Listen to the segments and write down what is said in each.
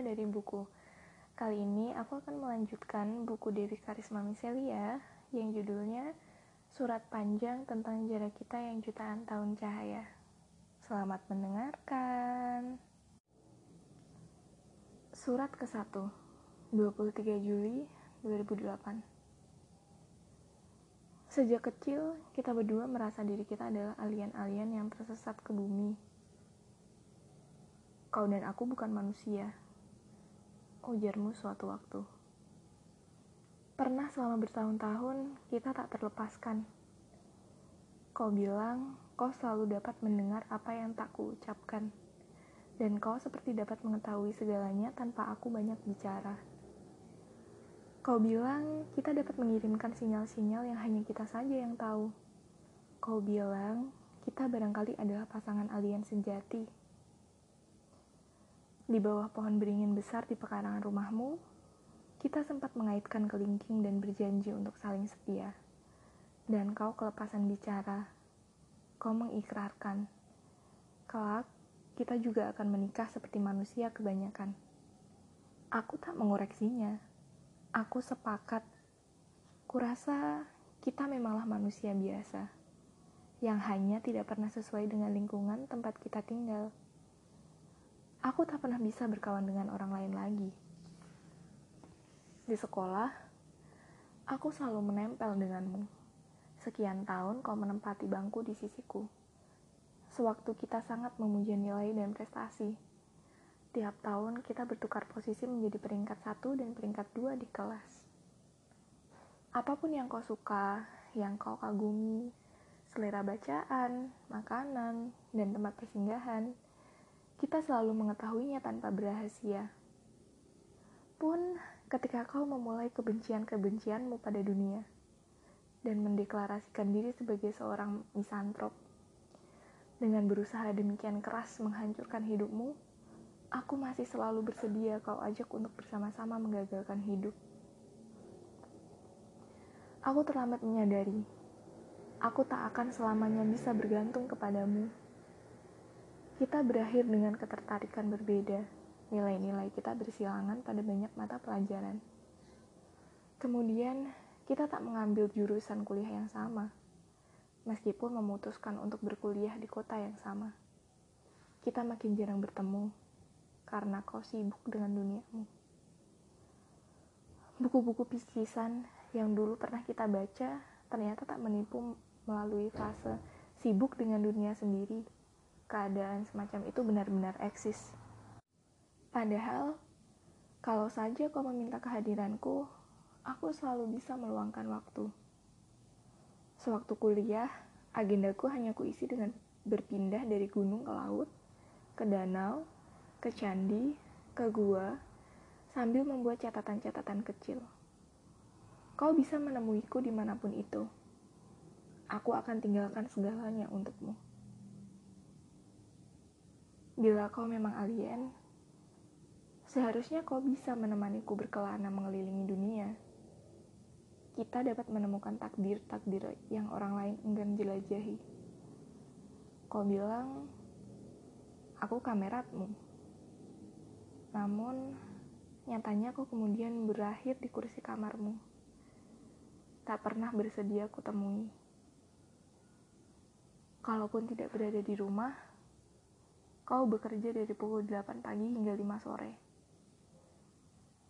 dari Buku. Kali ini aku akan melanjutkan buku Dewi Karisma Miselia yang judulnya Surat Panjang tentang Jarak Kita yang Jutaan Tahun Cahaya. Selamat mendengarkan. Surat ke-1, 23 Juli 2008. Sejak kecil, kita berdua merasa diri kita adalah alien-alien yang tersesat ke bumi. Kau dan aku bukan manusia, ujarmu suatu waktu. Pernah selama bertahun-tahun, kita tak terlepaskan. Kau bilang, kau selalu dapat mendengar apa yang tak kuucapkan, dan kau seperti dapat mengetahui segalanya tanpa aku banyak bicara. Kau bilang kita dapat mengirimkan sinyal-sinyal yang hanya kita saja yang tahu. Kau bilang kita barangkali adalah pasangan alien sejati. Di bawah pohon beringin besar di pekarangan rumahmu, kita sempat mengaitkan kelingking dan berjanji untuk saling setia. Dan kau kelepasan bicara. Kau mengikrarkan. Kelak, kita juga akan menikah seperti manusia kebanyakan. Aku tak mengoreksinya aku sepakat. Kurasa kita memanglah manusia biasa yang hanya tidak pernah sesuai dengan lingkungan tempat kita tinggal. Aku tak pernah bisa berkawan dengan orang lain lagi. Di sekolah, aku selalu menempel denganmu. Sekian tahun kau menempati bangku di sisiku. Sewaktu kita sangat memuja nilai dan prestasi Tiap tahun kita bertukar posisi menjadi peringkat satu dan peringkat dua di kelas. Apa pun yang kau suka, yang kau kagumi, selera bacaan, makanan, dan tempat persinggahan, kita selalu mengetahuinya tanpa berahasia. Pun ketika kau memulai kebencian-kebencianmu pada dunia dan mendeklarasikan diri sebagai seorang misantrop, dengan berusaha demikian keras menghancurkan hidupmu, aku masih selalu bersedia kau ajak untuk bersama-sama menggagalkan hidup. Aku terlambat menyadari, aku tak akan selamanya bisa bergantung kepadamu. Kita berakhir dengan ketertarikan berbeda, nilai-nilai kita bersilangan pada banyak mata pelajaran. Kemudian, kita tak mengambil jurusan kuliah yang sama, meskipun memutuskan untuk berkuliah di kota yang sama. Kita makin jarang bertemu, karena kau sibuk dengan duniamu. Buku-buku pisisan yang dulu pernah kita baca ternyata tak menipu melalui fase sibuk dengan dunia sendiri. Keadaan semacam itu benar-benar eksis. Padahal, kalau saja kau meminta kehadiranku, aku selalu bisa meluangkan waktu. Sewaktu kuliah, agendaku hanya kuisi dengan berpindah dari gunung ke laut, ke danau, ke candi, ke gua, sambil membuat catatan-catatan kecil. Kau bisa menemuiku di mana pun itu. Aku akan tinggalkan segalanya untukmu. Bila kau memang alien, seharusnya kau bisa menemaniku berkelana mengelilingi dunia. Kita dapat menemukan takdir-takdir yang orang lain enggan jelajahi. Kau bilang, aku kameratmu. Namun, nyatanya aku kemudian berakhir di kursi kamarmu. Tak pernah bersedia aku temui. Kalaupun tidak berada di rumah, kau bekerja dari pukul 8 pagi hingga 5 sore.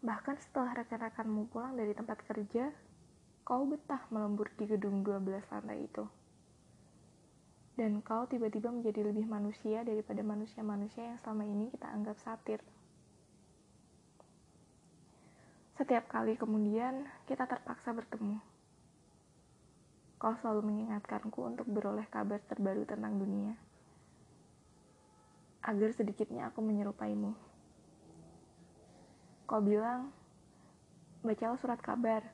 Bahkan setelah rekan-rekanmu pulang dari tempat kerja, kau betah melembur di gedung 12 lantai itu. Dan kau tiba-tiba menjadi lebih manusia daripada manusia-manusia yang selama ini kita anggap satir. Setiap kali kemudian kita terpaksa bertemu. Kau selalu mengingatkanku untuk beroleh kabar terbaru tentang dunia. Agar sedikitnya aku menyerupaimu. Kau bilang, bacalah surat kabar,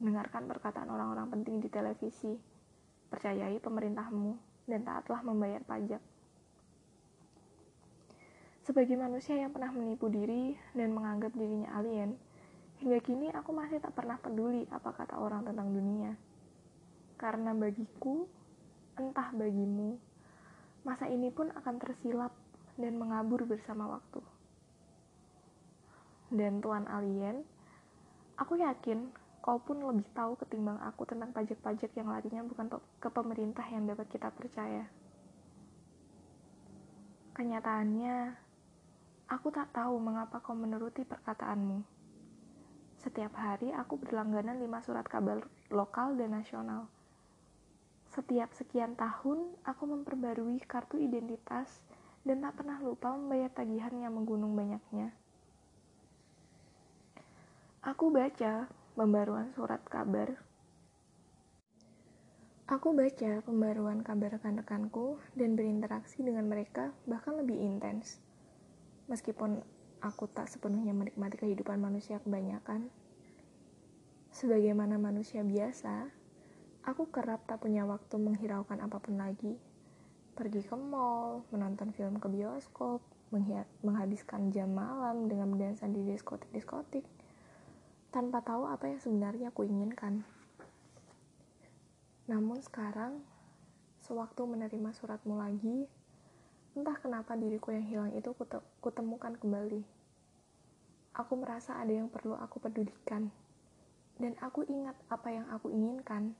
dengarkan perkataan orang-orang penting di televisi, percayai pemerintahmu, dan taatlah membayar pajak. Sebagai manusia yang pernah menipu diri dan menganggap dirinya alien, Hingga kini aku masih tak pernah peduli apa kata orang tentang dunia. Karena bagiku, entah bagimu, masa ini pun akan tersilap dan mengabur bersama waktu. Dan Tuan Alien, aku yakin kau pun lebih tahu ketimbang aku tentang pajak-pajak yang larinya bukan ke pemerintah yang dapat kita percaya. Kenyataannya, aku tak tahu mengapa kau menuruti perkataanmu. Setiap hari aku berlangganan lima surat kabar lokal dan nasional. Setiap sekian tahun, aku memperbarui kartu identitas dan tak pernah lupa membayar tagihan yang menggunung banyaknya. Aku baca pembaruan surat kabar. Aku baca pembaruan kabar rekan-rekanku dan berinteraksi dengan mereka bahkan lebih intens. Meskipun aku tak sepenuhnya menikmati kehidupan manusia kebanyakan. Sebagaimana manusia biasa, aku kerap tak punya waktu menghiraukan apa pun lagi. Pergi ke mall, menonton film ke bioskop, menghabiskan jam malam dengan berdansa di diskotik-diskotik, tanpa tahu apa yang sebenarnya aku inginkan. Namun sekarang, sewaktu menerima suratmu lagi, entah kenapa diriku yang hilang itu kutemukan kembali. Aku merasa ada yang perlu aku pedulikan, dan aku ingat apa yang aku inginkan.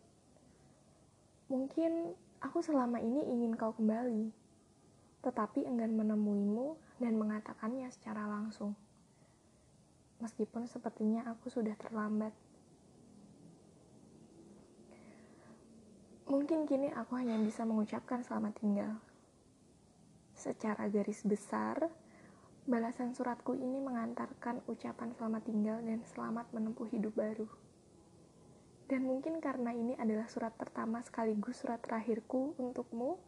Mungkin aku selama ini ingin kau kembali, tetapi enggan menemuimu dan mengatakannya secara langsung meskipun sepertinya aku sudah terlambat. Mungkin kini aku hanya bisa mengucapkan selamat tinggal. Secara garis besar, balasan suratku ini mengantarkan ucapan selamat tinggal dan selamat menempuh hidup baru. Dan mungkin karena ini adalah surat pertama sekaligus surat terakhirku untukmu,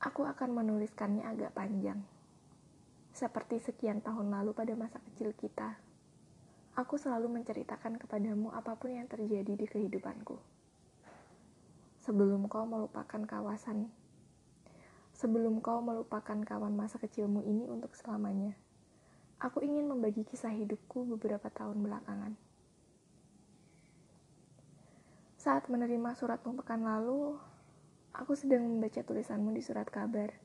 aku akan menuliskannya agak panjang. Seperti sekian tahun lalu pada masa kecil kita, aku selalu menceritakan kepadamu apa pun yang terjadi di kehidupanku. Sebelum kau melupakan kawasan, sebelum kau melupakan kawan masa kecilmu ini untuk selamanya, aku ingin membagi kisah hidupku beberapa tahun belakangan. Saat menerima suratmu pekan lalu, aku sedang membaca tulisanmu di surat kabar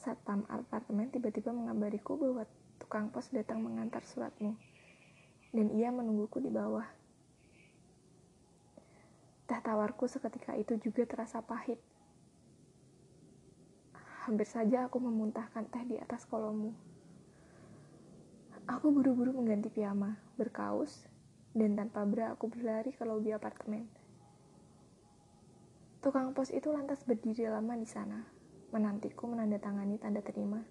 Satpam apartemen tiba-tiba mengabariku bahwa tukang pos datang mengantar suratmu, dan ia menungguku di bawah. Teh tawarku seketika itu juga terasa pahit. Hampir saja aku memuntahkan teh di atas kolommu. Aku buru-buru mengganti piyama, berkaus, dan tanpa bra aku berlari ke lobi apartemen. Tukang pos itu lantas berdiri lama di sana, menantiku menandatangani tanda terima.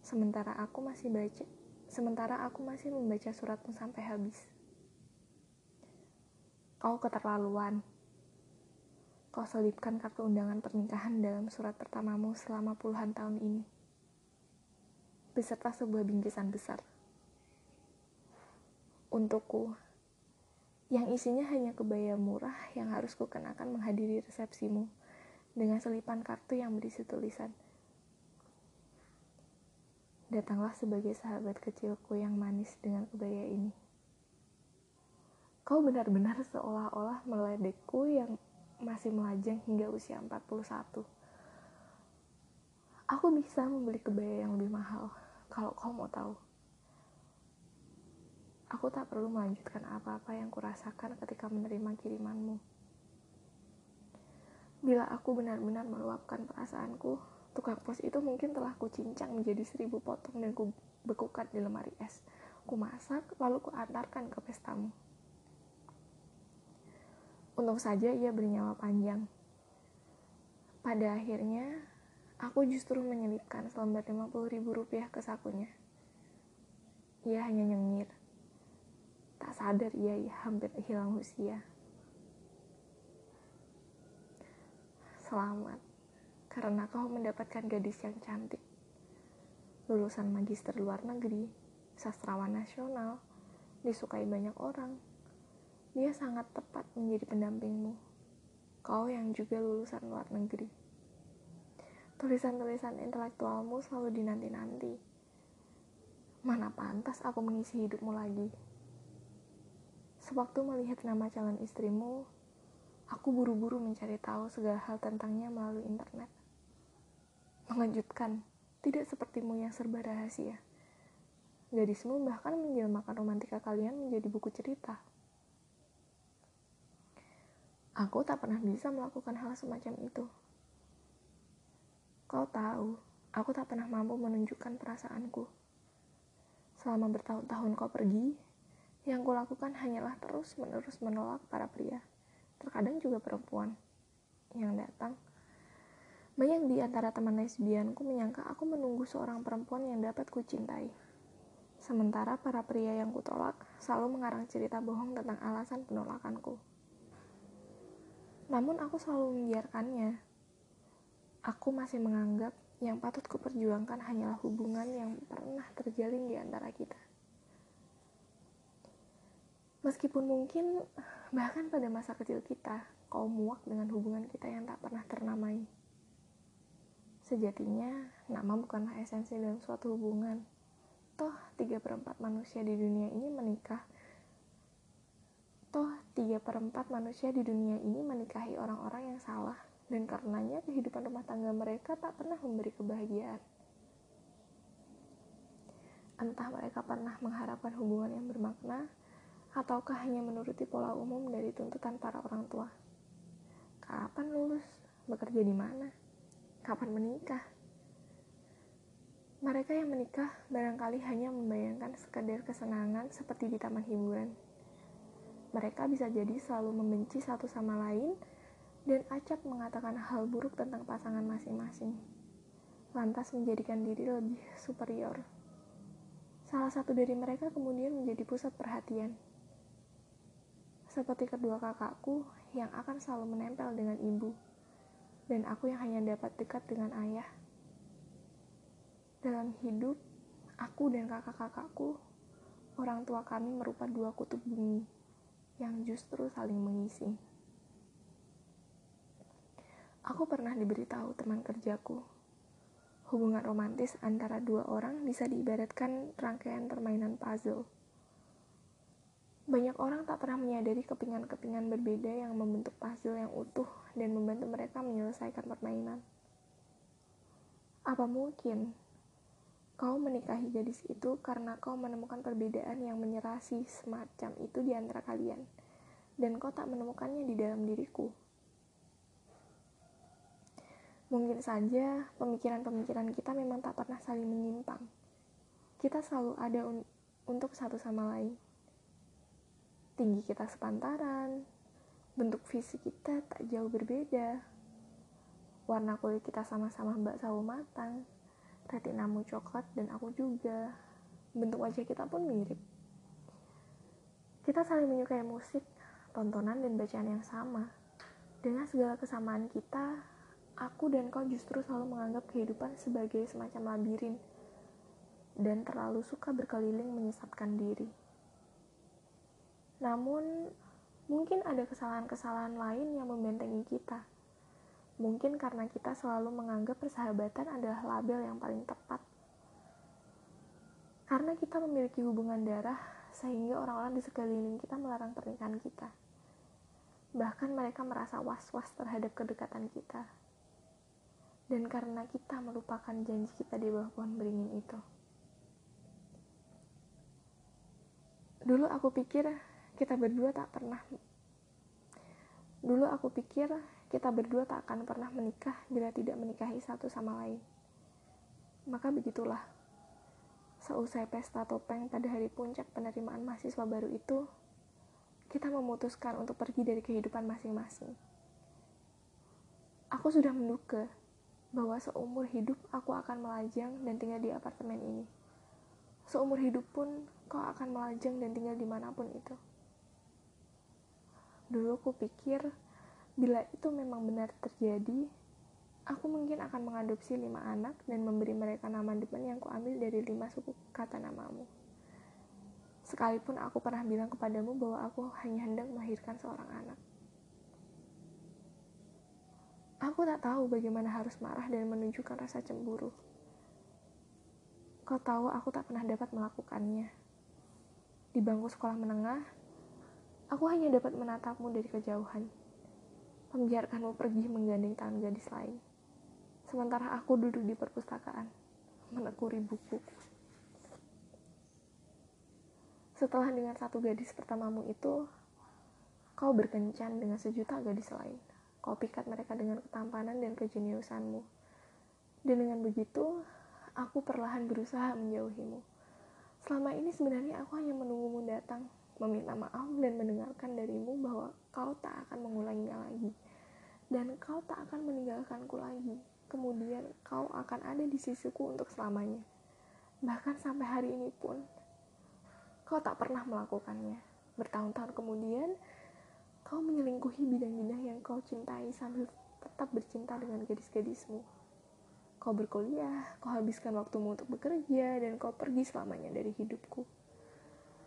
Sementara aku masih baca, sementara aku masih membaca suratmu sampai habis. Kau keterlaluan. Kau selipkan kartu undangan pernikahan dalam surat pertamamu selama puluhan tahun ini. Beserta sebuah bingkisan besar. Untukku, yang isinya hanya kebaya murah yang harus kukenakan menghadiri resepsimu dengan selipan kartu yang berisi tulisan. Datanglah sebagai sahabat kecilku yang manis dengan kebaya ini. Kau benar-benar seolah-olah meledekku yang masih melajang hingga usia 41. Aku bisa membeli kebaya yang lebih mahal kalau kau mau tahu. Aku tak perlu melanjutkan apa-apa yang kurasakan ketika menerima kirimanmu. Bila aku benar-benar meluapkan perasaanku, tukang pos itu mungkin telah kucincang menjadi seribu potong dan ku bekukan di lemari es. Ku masak, lalu ku antarkan ke pestamu. Untung saja ia bernyawa panjang. Pada akhirnya, aku justru menyelipkan selembar 50 ribu rupiah ke sakunya. Ia hanya nyengir. Tak sadar ia, hampir hilang usia. Selamat, karena kau mendapatkan gadis yang cantik. Lulusan magister luar negeri, sastrawan nasional, disukai banyak orang. Dia sangat tepat menjadi pendampingmu. Kau yang juga lulusan luar negeri. Tulisan-tulisan intelektualmu selalu dinanti-nanti. Mana pantas aku mengisi hidupmu lagi. Sewaktu melihat nama calon istrimu, Aku buru-buru mencari tahu segala hal tentangnya melalui internet. mengejutkan, tidak sepertimu yang serba rahasia. Gadismu bahkan menjelmakan romantika kalian menjadi buku cerita. Aku tak pernah bisa melakukan hal semacam itu. Kau tahu, aku tak pernah mampu menunjukkan perasaanku. Selama bertahun-tahun kau pergi, yang kulakukan hanyalah terus-menerus menolak para pria, terkadang juga perempuan, yang datang. Banyak di antara teman lesbianku menyangka aku menunggu seorang perempuan yang dapat kucintai. Sementara para pria yang kutolak selalu mengarang cerita bohong tentang alasan penolakanku. Namun aku selalu membiarkannya. Aku masih menganggap yang patut kuperjuangkan hanyalah hubungan yang pernah terjalin di antara kita. Meskipun mungkin bahkan pada masa kecil kita, kau muak dengan hubungan kita yang tak pernah ternamai. Sejatinya, nama bukanlah esensi dalam suatu hubungan. Toh, tiga perempat manusia di dunia ini menikah Toh, tiga perempat manusia di dunia ini menikahi orang-orang yang salah, dan karenanya kehidupan rumah tangga mereka tak pernah memberi kebahagiaan. Entah mereka pernah mengharapkan hubungan yang bermakna, ataukah hanya menuruti pola umum dari tuntutan para orang tua. Kapan lulus? Bekerja di mana? Kapan menikah? Mereka yang menikah barangkali hanya membayangkan sekadar kesenangan seperti di taman hiburan mereka bisa jadi selalu membenci satu sama lain dan acap mengatakan hal buruk tentang pasangan masing-masing. Lantas menjadikan diri lebih superior. Salah satu dari mereka kemudian menjadi pusat perhatian. Seperti kedua kakakku yang akan selalu menempel dengan ibu, dan aku yang hanya dapat dekat dengan ayah. Dalam hidup, aku dan kakak-kakakku, orang tua kami merupakan dua kutub bumi yang justru saling mengisi. Aku pernah diberitahu teman kerjaku, hubungan romantis antara dua orang bisa diibaratkan rangkaian permainan puzzle. Banyak orang tak pernah menyadari kepingan-kepingan berbeda yang membentuk puzzle yang utuh dan membantu mereka menyelesaikan permainan. Apa mungkin Kau menikahi gadis itu karena kau menemukan perbedaan yang menyerasi semacam itu di antara kalian, dan kau tak menemukannya di dalam diriku. Mungkin saja pemikiran-pemikiran kita memang tak pernah saling menyimpang. Kita selalu ada un untuk satu sama lain. Tinggi kita sepantaran, bentuk fisik kita tak jauh berbeda, warna kulit kita sama-sama mbak sawo matang, retinamu coklat dan aku juga. Bentuk wajah kita pun mirip. Kita saling menyukai musik tontonan dan bacaan yang sama. Dengan segala kesamaan kita aku dan kau justru selalu menganggap kehidupan sebagai semacam labirin dan terlalu suka berkeliling menyesatkan diri namun mungkin ada kesalahan-kesalahan lain yang membentengi kita Mungkin karena kita selalu menganggap persahabatan adalah label yang paling tepat. Karena kita memiliki hubungan darah, sehingga orang-orang di sekeliling kita melarang pernikahan kita. Bahkan mereka merasa was-was terhadap kedekatan kita. Dan karena kita melupakan janji kita di bawah pohon beringin itu. Dulu aku pikir kita berdua tak pernah Dulu aku pikir kita berdua tak akan pernah menikah bila tidak menikahi satu sama lain. Maka begitulah. Seusai pesta topeng pada hari puncak penerimaan mahasiswa baru itu, kita memutuskan untuk pergi dari kehidupan masing-masing. Aku sudah menduga bahwa seumur hidup aku akan melajang dan tinggal di apartemen ini. Seumur hidup pun kau akan melajang dan tinggal di mana pun itu. Dulu aku pikir Bila itu memang benar terjadi, aku mungkin akan mengadopsi lima anak dan memberi mereka nama depan yang kuambil dari lima suku kata namamu. Sekalipun aku pernah bilang kepadamu bahwa aku hanya hendak melahirkan seorang anak. Aku tak tahu bagaimana harus marah dan menunjukkan rasa cemburu. Kau tahu aku tak pernah dapat melakukannya. Di bangku sekolah menengah, aku hanya dapat menatapmu dari kejauhan membiarkanmu pergi menggandeng tangan gadis lain. sementara aku duduk di perpustakaan, menekuri buku. Setelah dengan satu gadis pertamamu itu, kau berkencan dengan sejuta gadis lain. Kau pikat mereka dengan ketampanan dan kejeniusanmu. Dan dengan begitu, aku perlahan berusaha menjauhimu. Selama ini sebenarnya aku hanya menunggumu datang, meminta maaf dan mendengarkan darimu bahwa kau tak akan mengulanginya lagi. Dan kau tak akan meninggalkanku lagi. Kemudian kau akan ada di sisiku untuk selamanya. Bahkan sampai hari ini pun, kau tak pernah melakukannya. Bertahun-tahun kemudian, kau menyelingkuhi bidang-bidang yang kau cintai sambil tetap bercinta dengan gadis-gadismu. Kau berkuliah, kau habiskan waktumu untuk bekerja, dan kau pergi selamanya dari hidupku.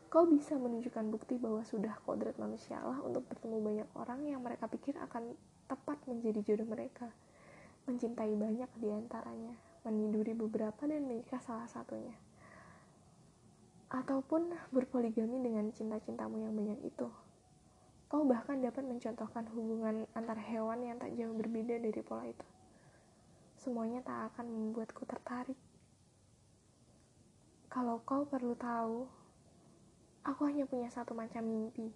Kau bisa menunjukkan bukti bahwa sudah kodrat manusia Allah untuk bertemu banyak orang yang mereka pikir akan tepat menjadi jodoh mereka. Mencintai banyak di antaranya, meniduri beberapa dan menikah salah satunya. Ataupun berpoligami dengan cinta-cintamu yang banyak itu. Kau bahkan dapat mencontohkan hubungan antar hewan yang tak jauh berbeda dari pola itu semuanya tak akan membuatku tertarik. Kalau kau perlu tahu, aku hanya punya satu macam mimpi.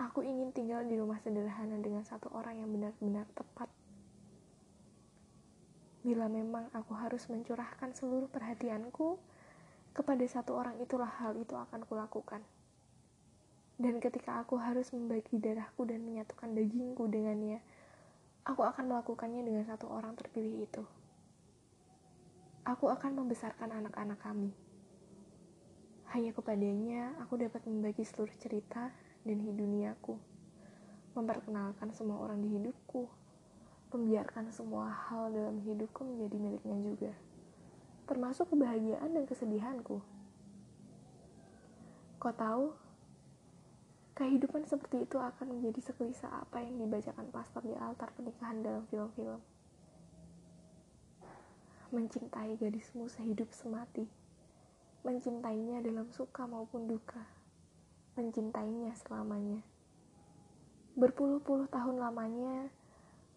Aku ingin tinggal di rumah sederhana dengan satu orang yang benar-benar tepat. Bila memang aku harus mencurahkan seluruh perhatianku kepada satu orang itulah hal itu akan kulakukan. Dan ketika aku harus membagi darahku dan menyatukan dagingku dengannya, aku akan melakukannya dengan satu orang terpilih itu. Aku akan membesarkan anak-anak kami. Hanya kepadanya aku dapat membagi seluruh cerita dan duniaku, memperkenalkan semua orang di hidupku, membiarkan semua hal dalam hidupku menjadi miliknya juga, termasuk kebahagiaan dan kesedihanku. Kau tahu, Kehidupan seperti itu akan menjadi sekelisa apa yang dibacakan pastor di altar pernikahan dalam film-film. Mencintai gadismu sehidup semati. Mencintainya dalam suka maupun duka. Mencintainya selamanya. Berpuluh-puluh tahun lamanya,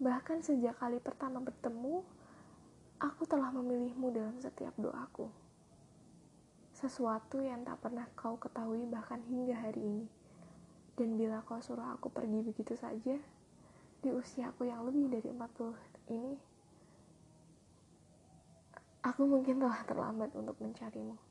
bahkan sejak kali pertama bertemu, aku telah memilihmu dalam setiap doaku. Sesuatu yang tak pernah kau ketahui bahkan hingga hari ini dan bila kau suruh aku pergi begitu saja, di usia aku yang lebih dari 40 ini, aku mungkin telah terlambat untuk mencarimu.